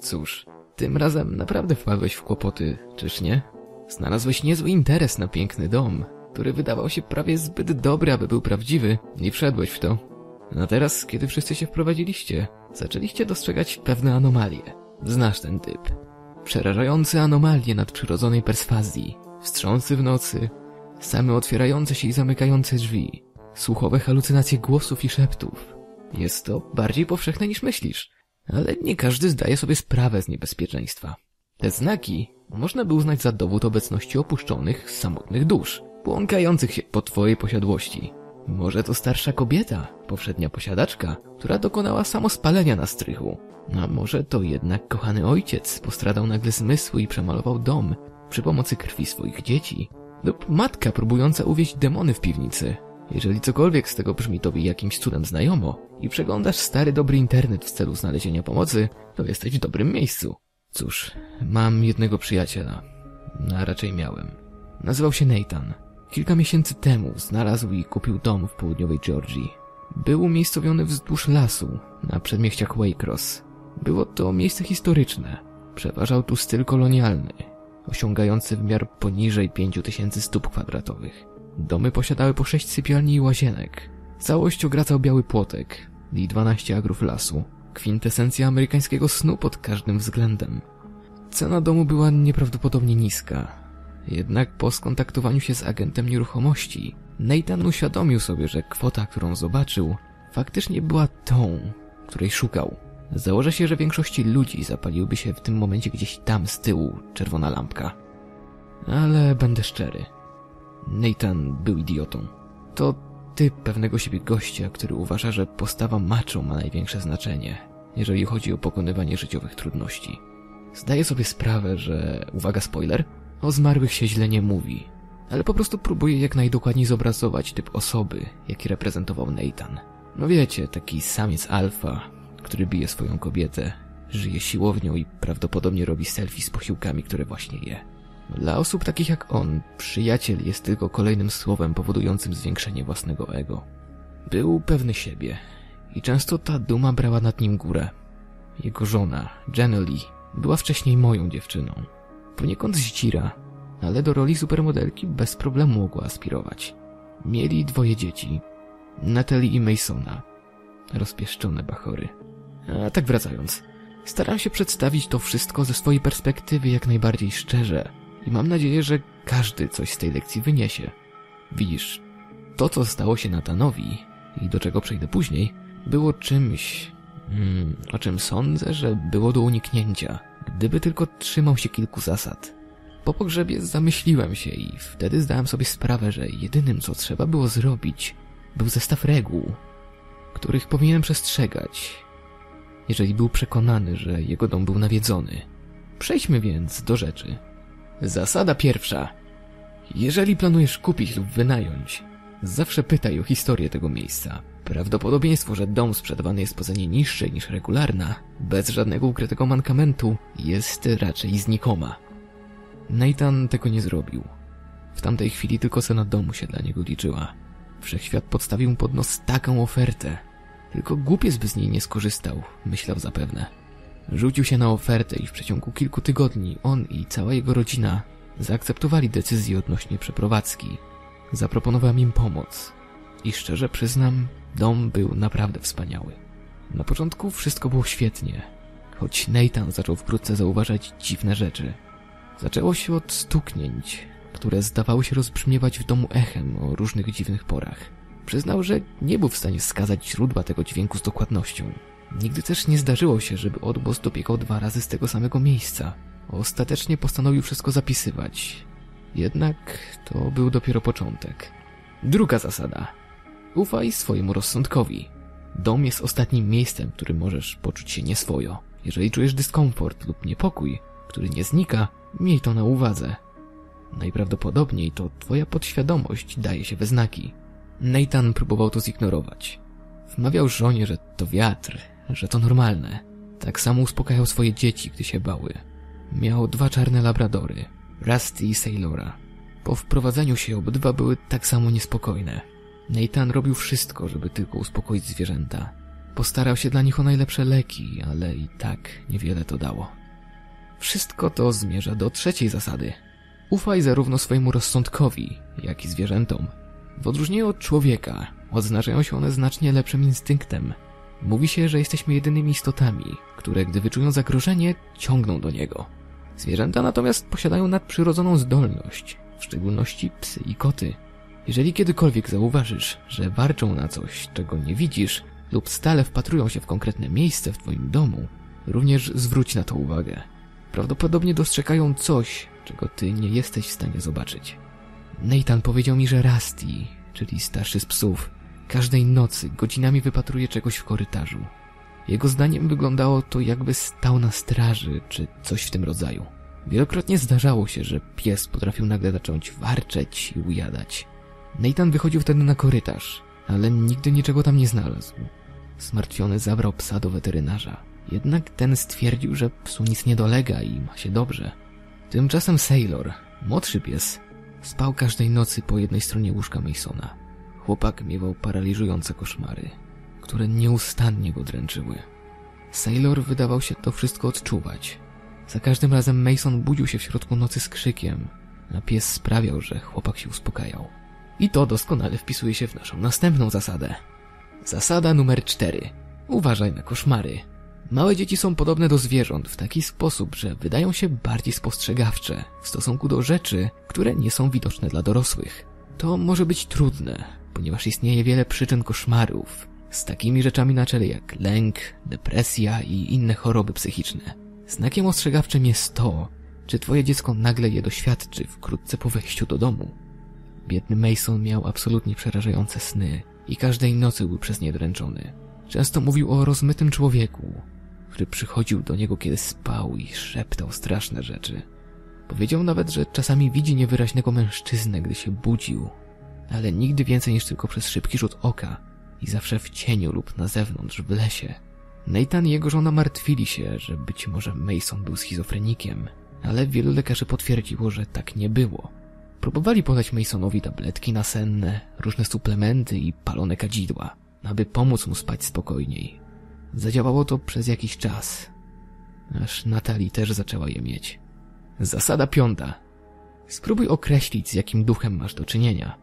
Cóż, tym razem naprawdę wpadłeś w kłopoty, czyż nie? Znalazłeś niezły interes na piękny dom, który wydawał się prawie zbyt dobry, aby był prawdziwy i wszedłeś w to. A teraz, kiedy wszyscy się wprowadziliście, zaczęliście dostrzegać pewne anomalie. Znasz ten typ. Przerażające anomalie nadprzyrodzonej perswazji, wstrząsy w nocy, same otwierające się i zamykające drzwi, słuchowe halucynacje głosów i szeptów. Jest to bardziej powszechne niż myślisz, ale nie każdy zdaje sobie sprawę z niebezpieczeństwa. Te znaki można by uznać za dowód obecności opuszczonych, samotnych dusz, błąkających się po twojej posiadłości. Może to starsza kobieta, powszednia posiadaczka, która dokonała samospalenia na strychu. A może to jednak kochany ojciec postradał nagle zmysły i przemalował dom przy pomocy krwi swoich dzieci. Lub matka próbująca uwieść demony w piwnicy. Jeżeli cokolwiek z tego brzmi tobie jakimś cudem znajomo i przeglądasz stary dobry internet w celu znalezienia pomocy, to jesteś w dobrym miejscu. Cóż, mam jednego przyjaciela. A raczej miałem. Nazywał się Nathan. Kilka miesięcy temu znalazł i kupił dom w południowej Georgii. Był umiejscowiony wzdłuż lasu, na przedmieściach Waycross. Było to miejsce historyczne. Przeważał tu styl kolonialny, osiągający wymiar poniżej 5000 stóp kwadratowych. Domy posiadały po sześć sypialni i łazienek. Całość ogracał biały płotek i 12 agrów lasu. Kwintesencja amerykańskiego snu pod każdym względem. Cena domu była nieprawdopodobnie niska. Jednak po skontaktowaniu się z agentem nieruchomości, Nathan uświadomił sobie, że kwota, którą zobaczył, faktycznie była tą, której szukał. Założę się, że większości ludzi zapaliłby się w tym momencie gdzieś tam z tyłu czerwona lampka. Ale będę szczery. Nathan był idiotą. To typ pewnego siebie gościa, który uważa, że postawa macho ma największe znaczenie, jeżeli chodzi o pokonywanie życiowych trudności. Zdaje sobie sprawę, że, uwaga spoiler, o zmarłych się źle nie mówi, ale po prostu próbuje jak najdokładniej zobrazować typ osoby, jaki reprezentował Nathan. No wiecie, taki samiec alfa, który bije swoją kobietę, żyje siłownią i prawdopodobnie robi selfie z posiłkami, które właśnie je. Dla osób takich jak on, przyjaciel jest tylko kolejnym słowem powodującym zwiększenie własnego ego. Był pewny siebie i często ta duma brała nad nim górę. Jego żona, Lee, była wcześniej moją dziewczyną. Poniekąd zdzira, ale do roli supermodelki bez problemu mogła aspirować. Mieli dwoje dzieci, Natalie i Masona. Rozpieszczone bachory. A tak wracając, staram się przedstawić to wszystko ze swojej perspektywy jak najbardziej szczerze i mam nadzieję, że każdy coś z tej lekcji wyniesie. Widzisz, to co stało się Natanowi i do czego przejdę później, było czymś, hmm, o czym sądzę, że było do uniknięcia, gdyby tylko trzymał się kilku zasad. Po pogrzebie zamyśliłem się i wtedy zdałem sobie sprawę, że jedynym co trzeba było zrobić, był zestaw reguł, których powinienem przestrzegać, jeżeli był przekonany, że jego dom był nawiedzony. Przejdźmy więc do rzeczy. Zasada pierwsza. Jeżeli planujesz kupić lub wynająć, zawsze pytaj o historię tego miejsca. Prawdopodobieństwo, że dom sprzedawany jest poza nie niższe niż regularna, bez żadnego ukrytego mankamentu, jest raczej znikoma. Nathan tego nie zrobił. W tamtej chwili tylko cena domu się dla niego liczyła. Wszechświat podstawił pod nos taką ofertę. Tylko głupiec by z niej nie skorzystał, myślał zapewne. Rzucił się na ofertę i w przeciągu kilku tygodni on i cała jego rodzina zaakceptowali decyzję odnośnie przeprowadzki. Zaproponowałem im pomoc. I szczerze przyznam, dom był naprawdę wspaniały. Na początku wszystko było świetnie, choć Nathan zaczął wkrótce zauważać dziwne rzeczy. Zaczęło się od stuknięć, które zdawały się rozbrzmiewać w domu echem o różnych dziwnych porach. Przyznał, że nie był w stanie wskazać źródła tego dźwięku z dokładnością. Nigdy też nie zdarzyło się, żeby odgłos dobiegał dwa razy z tego samego miejsca. Ostatecznie postanowił wszystko zapisywać. Jednak to był dopiero początek. Druga zasada. Ufaj swojemu rozsądkowi. Dom jest ostatnim miejscem, w którym możesz poczuć się nieswojo. Jeżeli czujesz dyskomfort lub niepokój, który nie znika, miej to na uwadze. Najprawdopodobniej to twoja podświadomość daje się we znaki. Nathan próbował to zignorować. Wmawiał żonie, że to wiatr, że to normalne. Tak samo uspokajał swoje dzieci, gdy się bały. Miał dwa czarne labradory, Rusty i Sailora. Po wprowadzeniu się obydwa były tak samo niespokojne. Nathan robił wszystko, żeby tylko uspokoić zwierzęta. Postarał się dla nich o najlepsze leki, ale i tak niewiele to dało. Wszystko to zmierza do trzeciej zasady. Ufaj zarówno swojemu rozsądkowi, jak i zwierzętom. W odróżnieniu od człowieka, odznaczają się one znacznie lepszym instynktem. Mówi się, że jesteśmy jedynymi istotami, które gdy wyczują zagrożenie, ciągną do niego. Zwierzęta natomiast posiadają nadprzyrodzoną zdolność, w szczególności psy i koty. Jeżeli kiedykolwiek zauważysz, że warczą na coś, czego nie widzisz, lub stale wpatrują się w konkretne miejsce w twoim domu, również zwróć na to uwagę. Prawdopodobnie dostrzegają coś, czego ty nie jesteś w stanie zobaczyć. Nathan powiedział mi, że Rusty, czyli starszy z psów, każdej nocy godzinami wypatruje czegoś w korytarzu. Jego zdaniem wyglądało to jakby stał na straży, czy coś w tym rodzaju. Wielokrotnie zdarzało się, że pies potrafił nagle zacząć warczeć i ujadać. Nathan wychodził wtedy na korytarz, ale nigdy niczego tam nie znalazł. Zmartwiony zabrał psa do weterynarza. Jednak ten stwierdził, że psu nic nie dolega i ma się dobrze. Tymczasem Sailor, młodszy pies, spał każdej nocy po jednej stronie łóżka Masona. Chłopak miewał paraliżujące koszmary, które nieustannie go dręczyły. Sailor wydawał się to wszystko odczuwać. Za każdym razem Mason budził się w środku nocy z krzykiem, a pies sprawiał, że chłopak się uspokajał. I to doskonale wpisuje się w naszą następną zasadę. Zasada numer cztery. Uważaj na koszmary. Małe dzieci są podobne do zwierząt w taki sposób, że wydają się bardziej spostrzegawcze w stosunku do rzeczy, które nie są widoczne dla dorosłych. To może być trudne, ponieważ istnieje wiele przyczyn koszmarów, z takimi rzeczami na czele jak lęk, depresja i inne choroby psychiczne. Znakiem ostrzegawczym jest to, czy twoje dziecko nagle je doświadczy wkrótce po wejściu do domu. Biedny Mason miał absolutnie przerażające sny i każdej nocy był przez nie dręczony. Często mówił o rozmytym człowieku, który przychodził do niego, kiedy spał i szeptał straszne rzeczy. Powiedział nawet, że czasami widzi niewyraźnego mężczyznę, gdy się budził, ale nigdy więcej niż tylko przez szybki rzut oka i zawsze w cieniu lub na zewnątrz, w lesie. Nathan i jego żona martwili się, że być może Mason był schizofrenikiem, ale wielu lekarzy potwierdziło, że tak nie było. Próbowali podać Masonowi tabletki nasenne, różne suplementy i palone kadzidła, aby pomóc mu spać spokojniej. Zadziałało to przez jakiś czas, aż Natalie też zaczęła je mieć. Zasada piąta. Spróbuj określić, z jakim duchem masz do czynienia.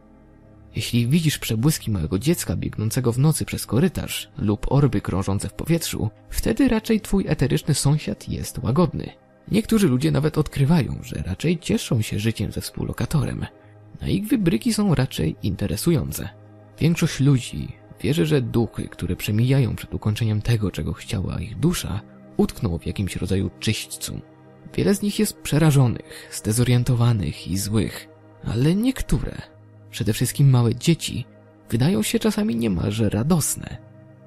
Jeśli widzisz przebłyski małego dziecka biegnącego w nocy przez korytarz lub orby krążące w powietrzu, wtedy raczej twój eteryczny sąsiad jest łagodny. Niektórzy ludzie nawet odkrywają, że raczej cieszą się życiem ze współlokatorem, a ich wybryki są raczej interesujące. Większość ludzi wierzy, że duchy, które przemijają przed ukończeniem tego, czego chciała ich dusza, utkną w jakimś rodzaju czyśćcu. Wiele z nich jest przerażonych, zdezorientowanych i złych, ale niektóre, przede wszystkim małe dzieci, wydają się czasami niemalże radosne.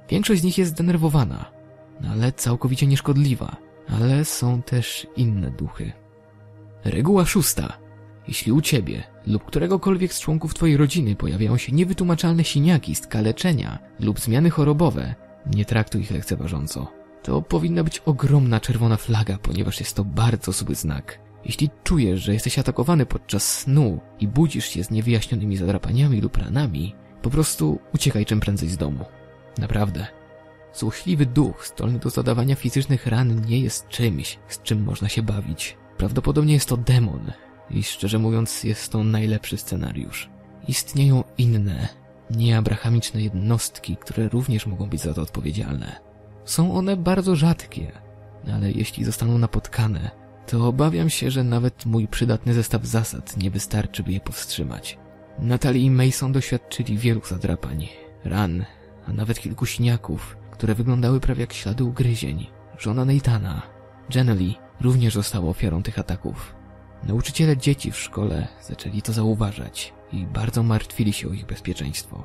Większość z nich jest zdenerwowana, ale całkowicie nieszkodliwa, ale są też inne duchy. Reguła szósta. Jeśli u ciebie lub któregokolwiek z członków twojej rodziny pojawiają się niewytłumaczalne siniaki, skaleczenia lub zmiany chorobowe, nie traktuj ich lekceważąco. To powinna być ogromna czerwona flaga, ponieważ jest to bardzo zły znak. Jeśli czujesz, że jesteś atakowany podczas snu i budzisz się z niewyjaśnionymi zadrapaniami lub ranami, po prostu uciekaj czym prędzej z domu. Naprawdę. Złośliwy duch zdolny do zadawania fizycznych ran nie jest czymś, z czym można się bawić. Prawdopodobnie jest to demon i szczerze mówiąc jest to najlepszy scenariusz. Istnieją inne, nieabrahamiczne jednostki, które również mogą być za to odpowiedzialne. Są one bardzo rzadkie, ale jeśli zostaną napotkane, to obawiam się, że nawet mój przydatny zestaw zasad nie wystarczy, by je powstrzymać. Natalie i Mason doświadczyli wielu zadrapań, ran, a nawet kilku siniaków, które wyglądały prawie jak ślady ugryzień. Żona Neitana, Jenny również została ofiarą tych ataków. Nauczyciele dzieci w szkole zaczęli to zauważać i bardzo martwili się o ich bezpieczeństwo.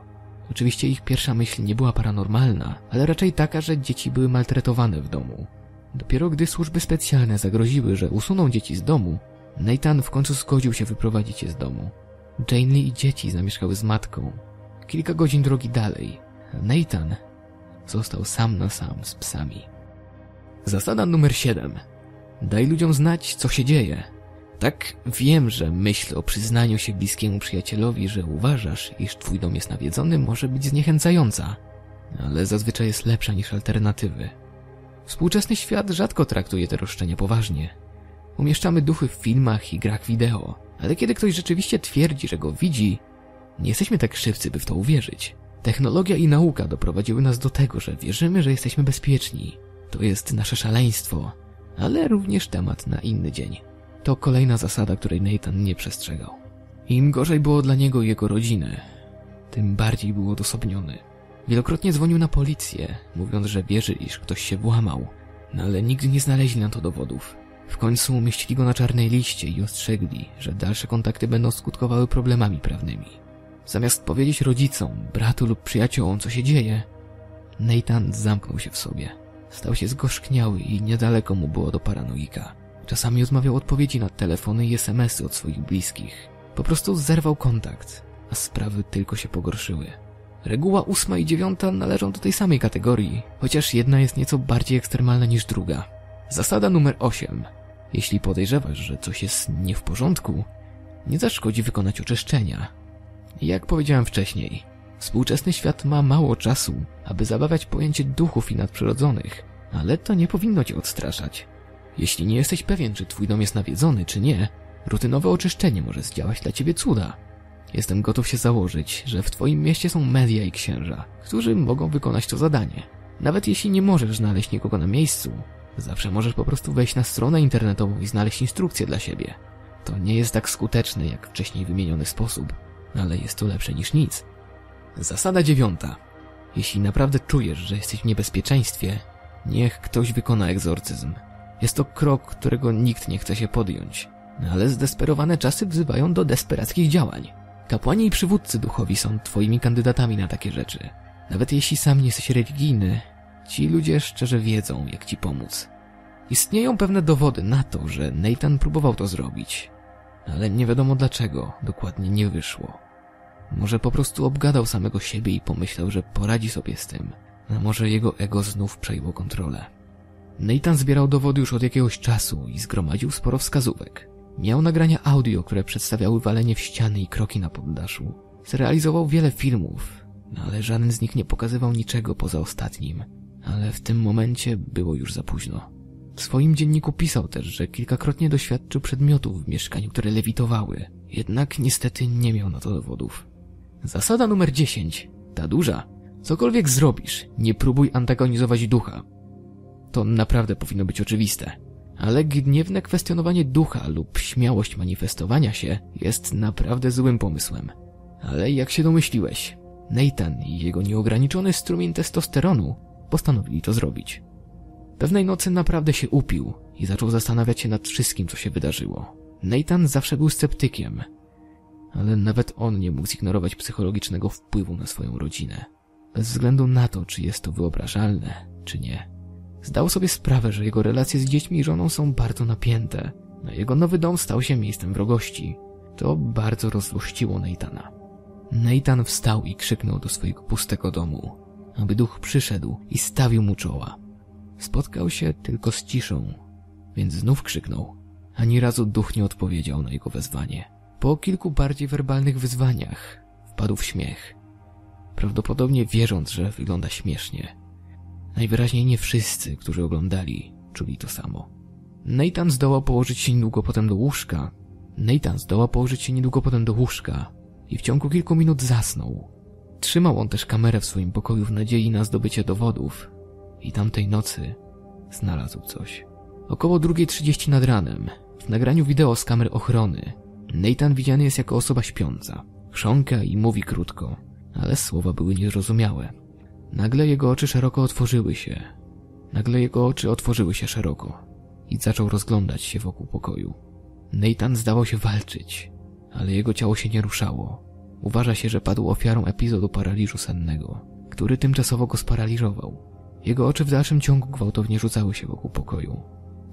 Oczywiście ich pierwsza myśl nie była paranormalna, ale raczej taka, że dzieci były maltretowane w domu. Dopiero gdy służby specjalne zagroziły, że usuną dzieci z domu, Nathan w końcu zgodził się wyprowadzić je z domu. Janely i dzieci zamieszkały z matką. Kilka godzin drogi dalej, Nathan został sam na sam z psami. Zasada numer 7. Daj ludziom znać, co się dzieje. Tak, wiem, że myśl o przyznaniu się bliskiemu przyjacielowi, że uważasz, iż twój dom jest nawiedzony, może być zniechęcająca. ale zazwyczaj jest lepsza niż alternatywy. Współczesny świat rzadko traktuje te roszczenia poważnie. Umieszczamy duchy w filmach i grach wideo, ale kiedy ktoś rzeczywiście twierdzi, że go widzi, nie jesteśmy tak szybcy, by w to uwierzyć. Technologia i nauka doprowadziły nas do tego, że wierzymy, że jesteśmy bezpieczni. To jest nasze szaleństwo, ale również temat na inny dzień. To kolejna zasada, której Nathan nie przestrzegał. Im gorzej było dla niego i jego rodziny, tym bardziej był odosobniony. Wielokrotnie dzwonił na policję, mówiąc, że wierzy, iż ktoś się włamał, no ale nigdy nie znaleźli na to dowodów. W końcu umieścili go na czarnej liście i ostrzegli, że dalsze kontakty będą skutkowały problemami prawnymi. Zamiast powiedzieć rodzicom, bratu lub przyjaciołom, co się dzieje, Nathan zamknął się w sobie. Stał się zgorzkniały i niedaleko mu było do paranoika. Czasami odmawiał odpowiedzi na telefony i smsy od swoich bliskich. Po prostu zerwał kontakt, a sprawy tylko się pogorszyły. Reguła ósma i dziewiąta należą do tej samej kategorii, chociaż jedna jest nieco bardziej ekstremalna niż druga. Zasada numer 8. Jeśli podejrzewasz, że coś jest nie w porządku, nie zaszkodzi wykonać oczyszczenia. Jak powiedziałem wcześniej, współczesny świat ma mało czasu, aby zabawiać pojęcie duchów i nadprzyrodzonych, ale to nie powinno cię odstraszać. Jeśli nie jesteś pewien, czy twój dom jest nawiedzony, czy nie, rutynowe oczyszczenie może zdziałać dla ciebie cuda. Jestem gotów się założyć, że w twoim mieście są media i księża, którzy mogą wykonać to zadanie. Nawet jeśli nie możesz znaleźć nikogo na miejscu, zawsze możesz po prostu wejść na stronę internetową i znaleźć instrukcję dla siebie. To nie jest tak skuteczne jak wcześniej wymieniony sposób, ale jest to lepsze niż nic. Zasada dziewiąta. Jeśli naprawdę czujesz, że jesteś w niebezpieczeństwie, niech ktoś wykona egzorcyzm. Jest to krok, którego nikt nie chce się podjąć, ale zdesperowane czasy wzywają do desperackich działań. Kapłani i przywódcy duchowi są twoimi kandydatami na takie rzeczy. Nawet jeśli sam nie jesteś religijny, ci ludzie szczerze wiedzą, jak ci pomóc. Istnieją pewne dowody na to, że Nathan próbował to zrobić, ale nie wiadomo dlaczego dokładnie nie wyszło. Może po prostu obgadał samego siebie i pomyślał, że poradzi sobie z tym, a może jego ego znów przejęło kontrolę. Nathan zbierał dowody już od jakiegoś czasu i zgromadził sporo wskazówek. Miał nagrania audio, które przedstawiały walenie w ściany i kroki na poddaszu. Zrealizował wiele filmów, no ale żaden z nich nie pokazywał niczego poza ostatnim. Ale w tym momencie było już za późno. W swoim dzienniku pisał też, że kilkakrotnie doświadczył przedmiotów w mieszkaniu, które lewitowały. Jednak niestety nie miał na to dowodów. Zasada numer 10. Ta duża. Cokolwiek zrobisz, nie próbuj antagonizować ducha. To naprawdę powinno być oczywiste. Ale gniewne kwestionowanie ducha lub śmiałość manifestowania się jest naprawdę złym pomysłem. Ale jak się domyśliłeś, Nathan i jego nieograniczony strumień testosteronu postanowili to zrobić. Pewnej nocy naprawdę się upił i zaczął zastanawiać się nad wszystkim, co się wydarzyło. Nathan zawsze był sceptykiem, ale nawet on nie mógł zignorować psychologicznego wpływu na swoją rodzinę. Bez względu na to, czy jest to wyobrażalne, czy nie. Zdał sobie sprawę, że jego relacje z dziećmi i żoną są bardzo napięte, a jego nowy dom stał się miejscem wrogości. To bardzo rozluściło Neitana. Nathan wstał i krzyknął do swojego pustego domu, aby duch przyszedł i stawił mu czoła. Spotkał się tylko z ciszą, więc znów krzyknął. Ani razu duch nie odpowiedział na jego wezwanie. Po kilku bardziej werbalnych wyzwaniach wpadł w śmiech. Prawdopodobnie wierząc, że wygląda śmiesznie. Najwyraźniej nie wszyscy, którzy oglądali, czuli to samo. Nathan zdołał położyć się niedługo potem do łóżka. Nathan zdołał położyć się niedługo potem do łóżka i w ciągu kilku minut zasnął. Trzymał on też kamerę w swoim pokoju w nadziei na zdobycie dowodów i tamtej nocy znalazł coś. Około 2.30 nad ranem, w nagraniu wideo z kamer ochrony, Nathan widziany jest jako osoba śpiąca. Chrząka i mówi krótko, ale słowa były niezrozumiałe. Nagle jego oczy szeroko otworzyły się. Nagle jego oczy otworzyły się szeroko i zaczął rozglądać się wokół pokoju. Nathan zdawał się walczyć, ale jego ciało się nie ruszało. Uważa się, że padł ofiarą epizodu paraliżu sennego, który tymczasowo go sparaliżował. Jego oczy w dalszym ciągu gwałtownie rzucały się wokół pokoju.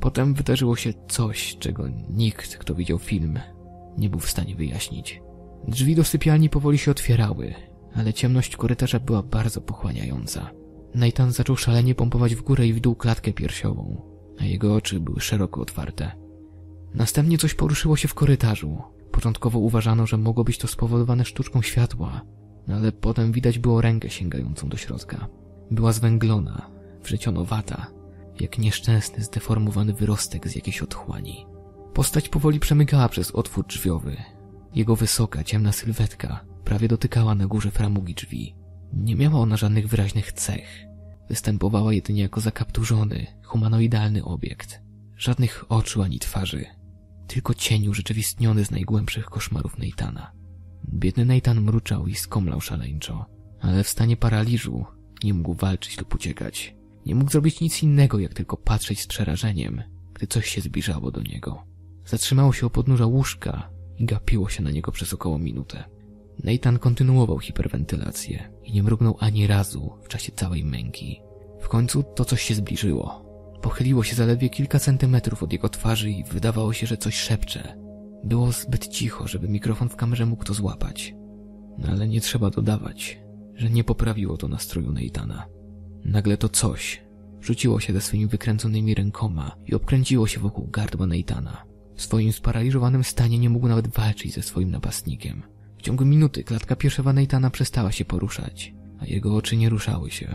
Potem wydarzyło się coś, czego nikt, kto widział film, nie był w stanie wyjaśnić. Drzwi do sypialni powoli się otwierały, ale ciemność korytarza była bardzo pochłaniająca. Nathan zaczął szalenie pompować w górę i w dół klatkę piersiową, a jego oczy były szeroko otwarte. Następnie coś poruszyło się w korytarzu. Początkowo uważano, że mogło być to spowodowane sztuczką światła, ale potem widać było rękę sięgającą do środka. Była zwęglona, wrzecionowata, jak nieszczęsny, zdeformowany wyrostek z jakiejś otchłani. Postać powoli przemykała przez otwór drzwiowy. Jego wysoka, ciemna sylwetka prawie dotykała na górze framugi drzwi. Nie miała ona żadnych wyraźnych cech. Występowała jedynie jako zakapturzony, humanoidalny obiekt. Żadnych oczu ani twarzy. Tylko cień urzeczywistniony z najgłębszych koszmarów Neitana. Biedny Nathan mruczał i skomlał szaleńczo, ale w stanie paraliżu nie mógł walczyć lub uciekać. Nie mógł zrobić nic innego, jak tylko patrzeć z przerażeniem, gdy coś się zbliżało do niego. Zatrzymało się u podnóża łóżka i gapiło się na niego przez około minutę. Nathan kontynuował hiperwentylację i nie mrugnął ani razu w czasie całej męki. W końcu to coś się zbliżyło. Pochyliło się zaledwie kilka centymetrów od jego twarzy i wydawało się, że coś szepcze. Było zbyt cicho, żeby mikrofon w kamerze mógł to złapać. No ale nie trzeba dodawać, że nie poprawiło to nastroju Neitana. Nagle to coś rzuciło się ze swoimi wykręconymi rękoma i obkręciło się wokół gardła Neitana. W swoim sparaliżowanym stanie nie mógł nawet walczyć ze swoim napastnikiem. Ciągu minuty klatka piersiowa Neitana przestała się poruszać, a jego oczy nie ruszały się.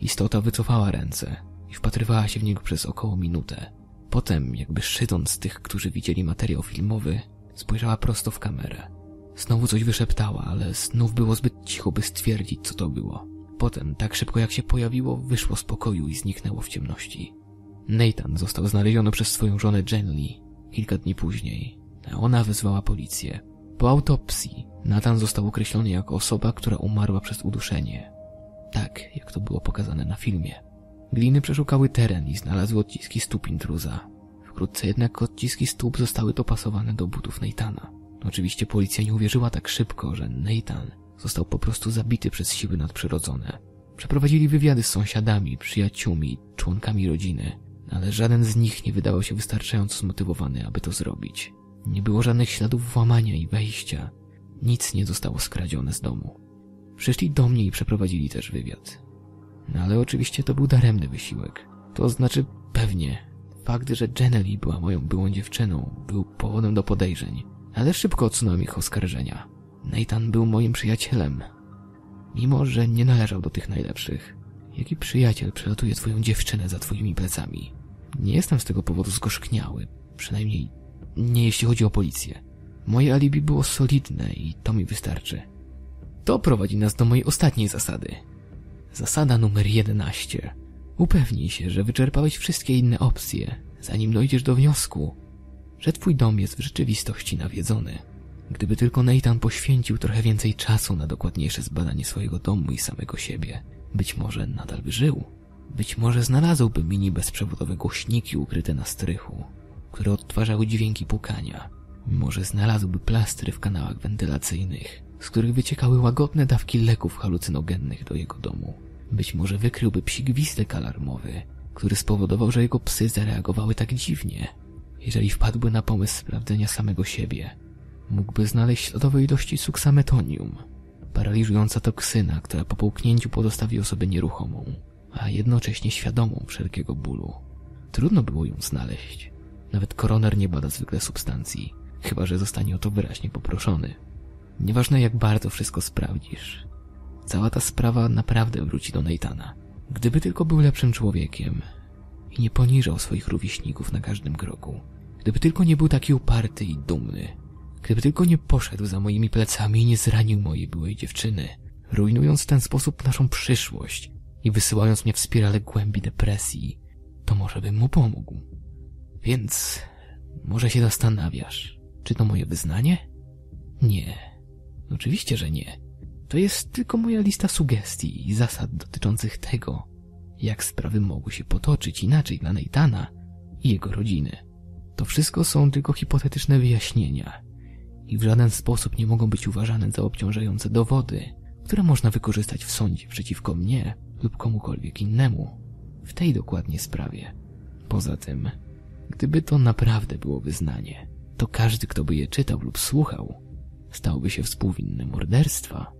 Istota wycofała ręce i wpatrywała się w niego przez około minutę. Potem, jakby szydząc tych, którzy widzieli materiał filmowy, spojrzała prosto w kamerę. Znowu coś wyszeptała, ale znów było zbyt cicho, by stwierdzić, co to było. Potem, tak szybko jak się pojawiło, wyszło z pokoju i zniknęło w ciemności. Nathan został znaleziony przez swoją żonę Jen Lee kilka dni później, a ona wezwała policję. Po autopsji Nathan został określony jako osoba, która umarła przez uduszenie. Tak, jak to było pokazane na filmie. Gliny przeszukały teren i znalazły odciski stóp intruza. Wkrótce jednak odciski stóp zostały dopasowane do butów Nathana. Oczywiście policja nie uwierzyła tak szybko, że Nathan został po prostu zabity przez siły nadprzyrodzone. Przeprowadzili wywiady z sąsiadami, przyjaciółmi, członkami rodziny, ale żaden z nich nie wydawał się wystarczająco zmotywowany, aby to zrobić. Nie było żadnych śladów włamania i wejścia. Nic nie zostało skradzione z domu. Przyszli do mnie i przeprowadzili też wywiad. No ale oczywiście to był daremny wysiłek. To znaczy pewnie. Fakt, że Jenny była moją byłą dziewczyną, był powodem do podejrzeń, ale szybko odsunąłem ich oskarżenia. Nathan był moim przyjacielem. Mimo, że nie należał do tych najlepszych. Jaki przyjaciel przelatuje twoją dziewczynę za twoimi plecami? Nie jestem z tego powodu zgorzkniały. Przynajmniej nie jeśli chodzi o policję. Moje alibi było solidne i to mi wystarczy. To prowadzi nas do mojej ostatniej zasady. Zasada numer 11. Upewnij się, że wyczerpałeś wszystkie inne opcje, zanim dojdziesz do wniosku, że twój dom jest w rzeczywistości nawiedzony. Gdyby tylko Nathan poświęcił trochę więcej czasu na dokładniejsze zbadanie swojego domu i samego siebie, być może nadal by żył. Być może znalazłby mini bezprzewodowe głośniki ukryte na strychu, które odtwarzały dźwięki pukania. Może znalazłby plastry w kanałach wentylacyjnych, z których wyciekały łagodne dawki leków halucynogennych do jego domu. Być może wykryłby psi gwizdek alarmowy, który spowodował, że jego psy zareagowały tak dziwnie. Jeżeli wpadłby na pomysł sprawdzenia samego siebie, mógłby znaleźć śladowe ilości suksametonium, paraliżująca toksyna, która po połknięciu pozostawi osobę nieruchomą, a jednocześnie świadomą wszelkiego bólu. Trudno było ją znaleźć. Nawet koroner nie bada zwykle substancji, chyba że zostanie o to wyraźnie poproszony. Nieważne jak bardzo wszystko sprawdzisz, cała ta sprawa naprawdę wróci do Neitana. Gdyby tylko był lepszym człowiekiem i nie poniżał swoich rówieśników na każdym kroku, gdyby tylko nie był taki uparty i dumny, gdyby tylko nie poszedł za moimi plecami i nie zranił mojej byłej dziewczyny, rujnując w ten sposób naszą przyszłość i wysyłając mnie w spirale głębi depresji, to może bym mu pomógł. Więc może się zastanawiasz, czy to moje wyznanie? Nie. Oczywiście, że nie. To jest tylko moja lista sugestii i zasad dotyczących tego, jak sprawy mogły się potoczyć inaczej dla Neitana i jego rodziny. To wszystko są tylko hipotetyczne wyjaśnienia i w żaden sposób nie mogą być uważane za obciążające dowody, które można wykorzystać w sądzie przeciwko mnie lub komukolwiek innemu w tej dokładnie sprawie. Poza tym, gdyby to naprawdę było wyznanie, to każdy, kto by je czytał lub słuchał, stałby się współwinny morderstwa,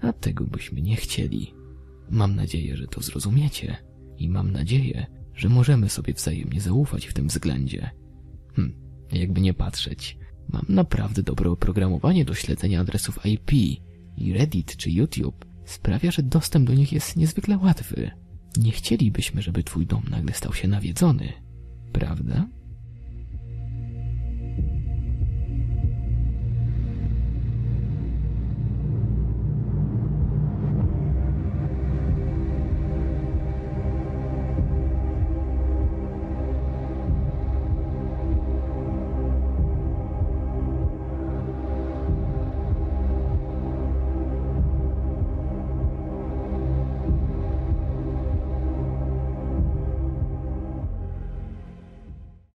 a tego byśmy nie chcieli. Mam nadzieję, że to zrozumiecie i mam nadzieję, że możemy sobie wzajemnie zaufać w tym względzie. Hm, jakby nie patrzeć, mam naprawdę dobre oprogramowanie do śledzenia adresów IP i Reddit czy YouTube sprawia, że dostęp do nich jest niezwykle łatwy. Nie chcielibyśmy, żeby twój dom nagle stał się nawiedzony, prawda?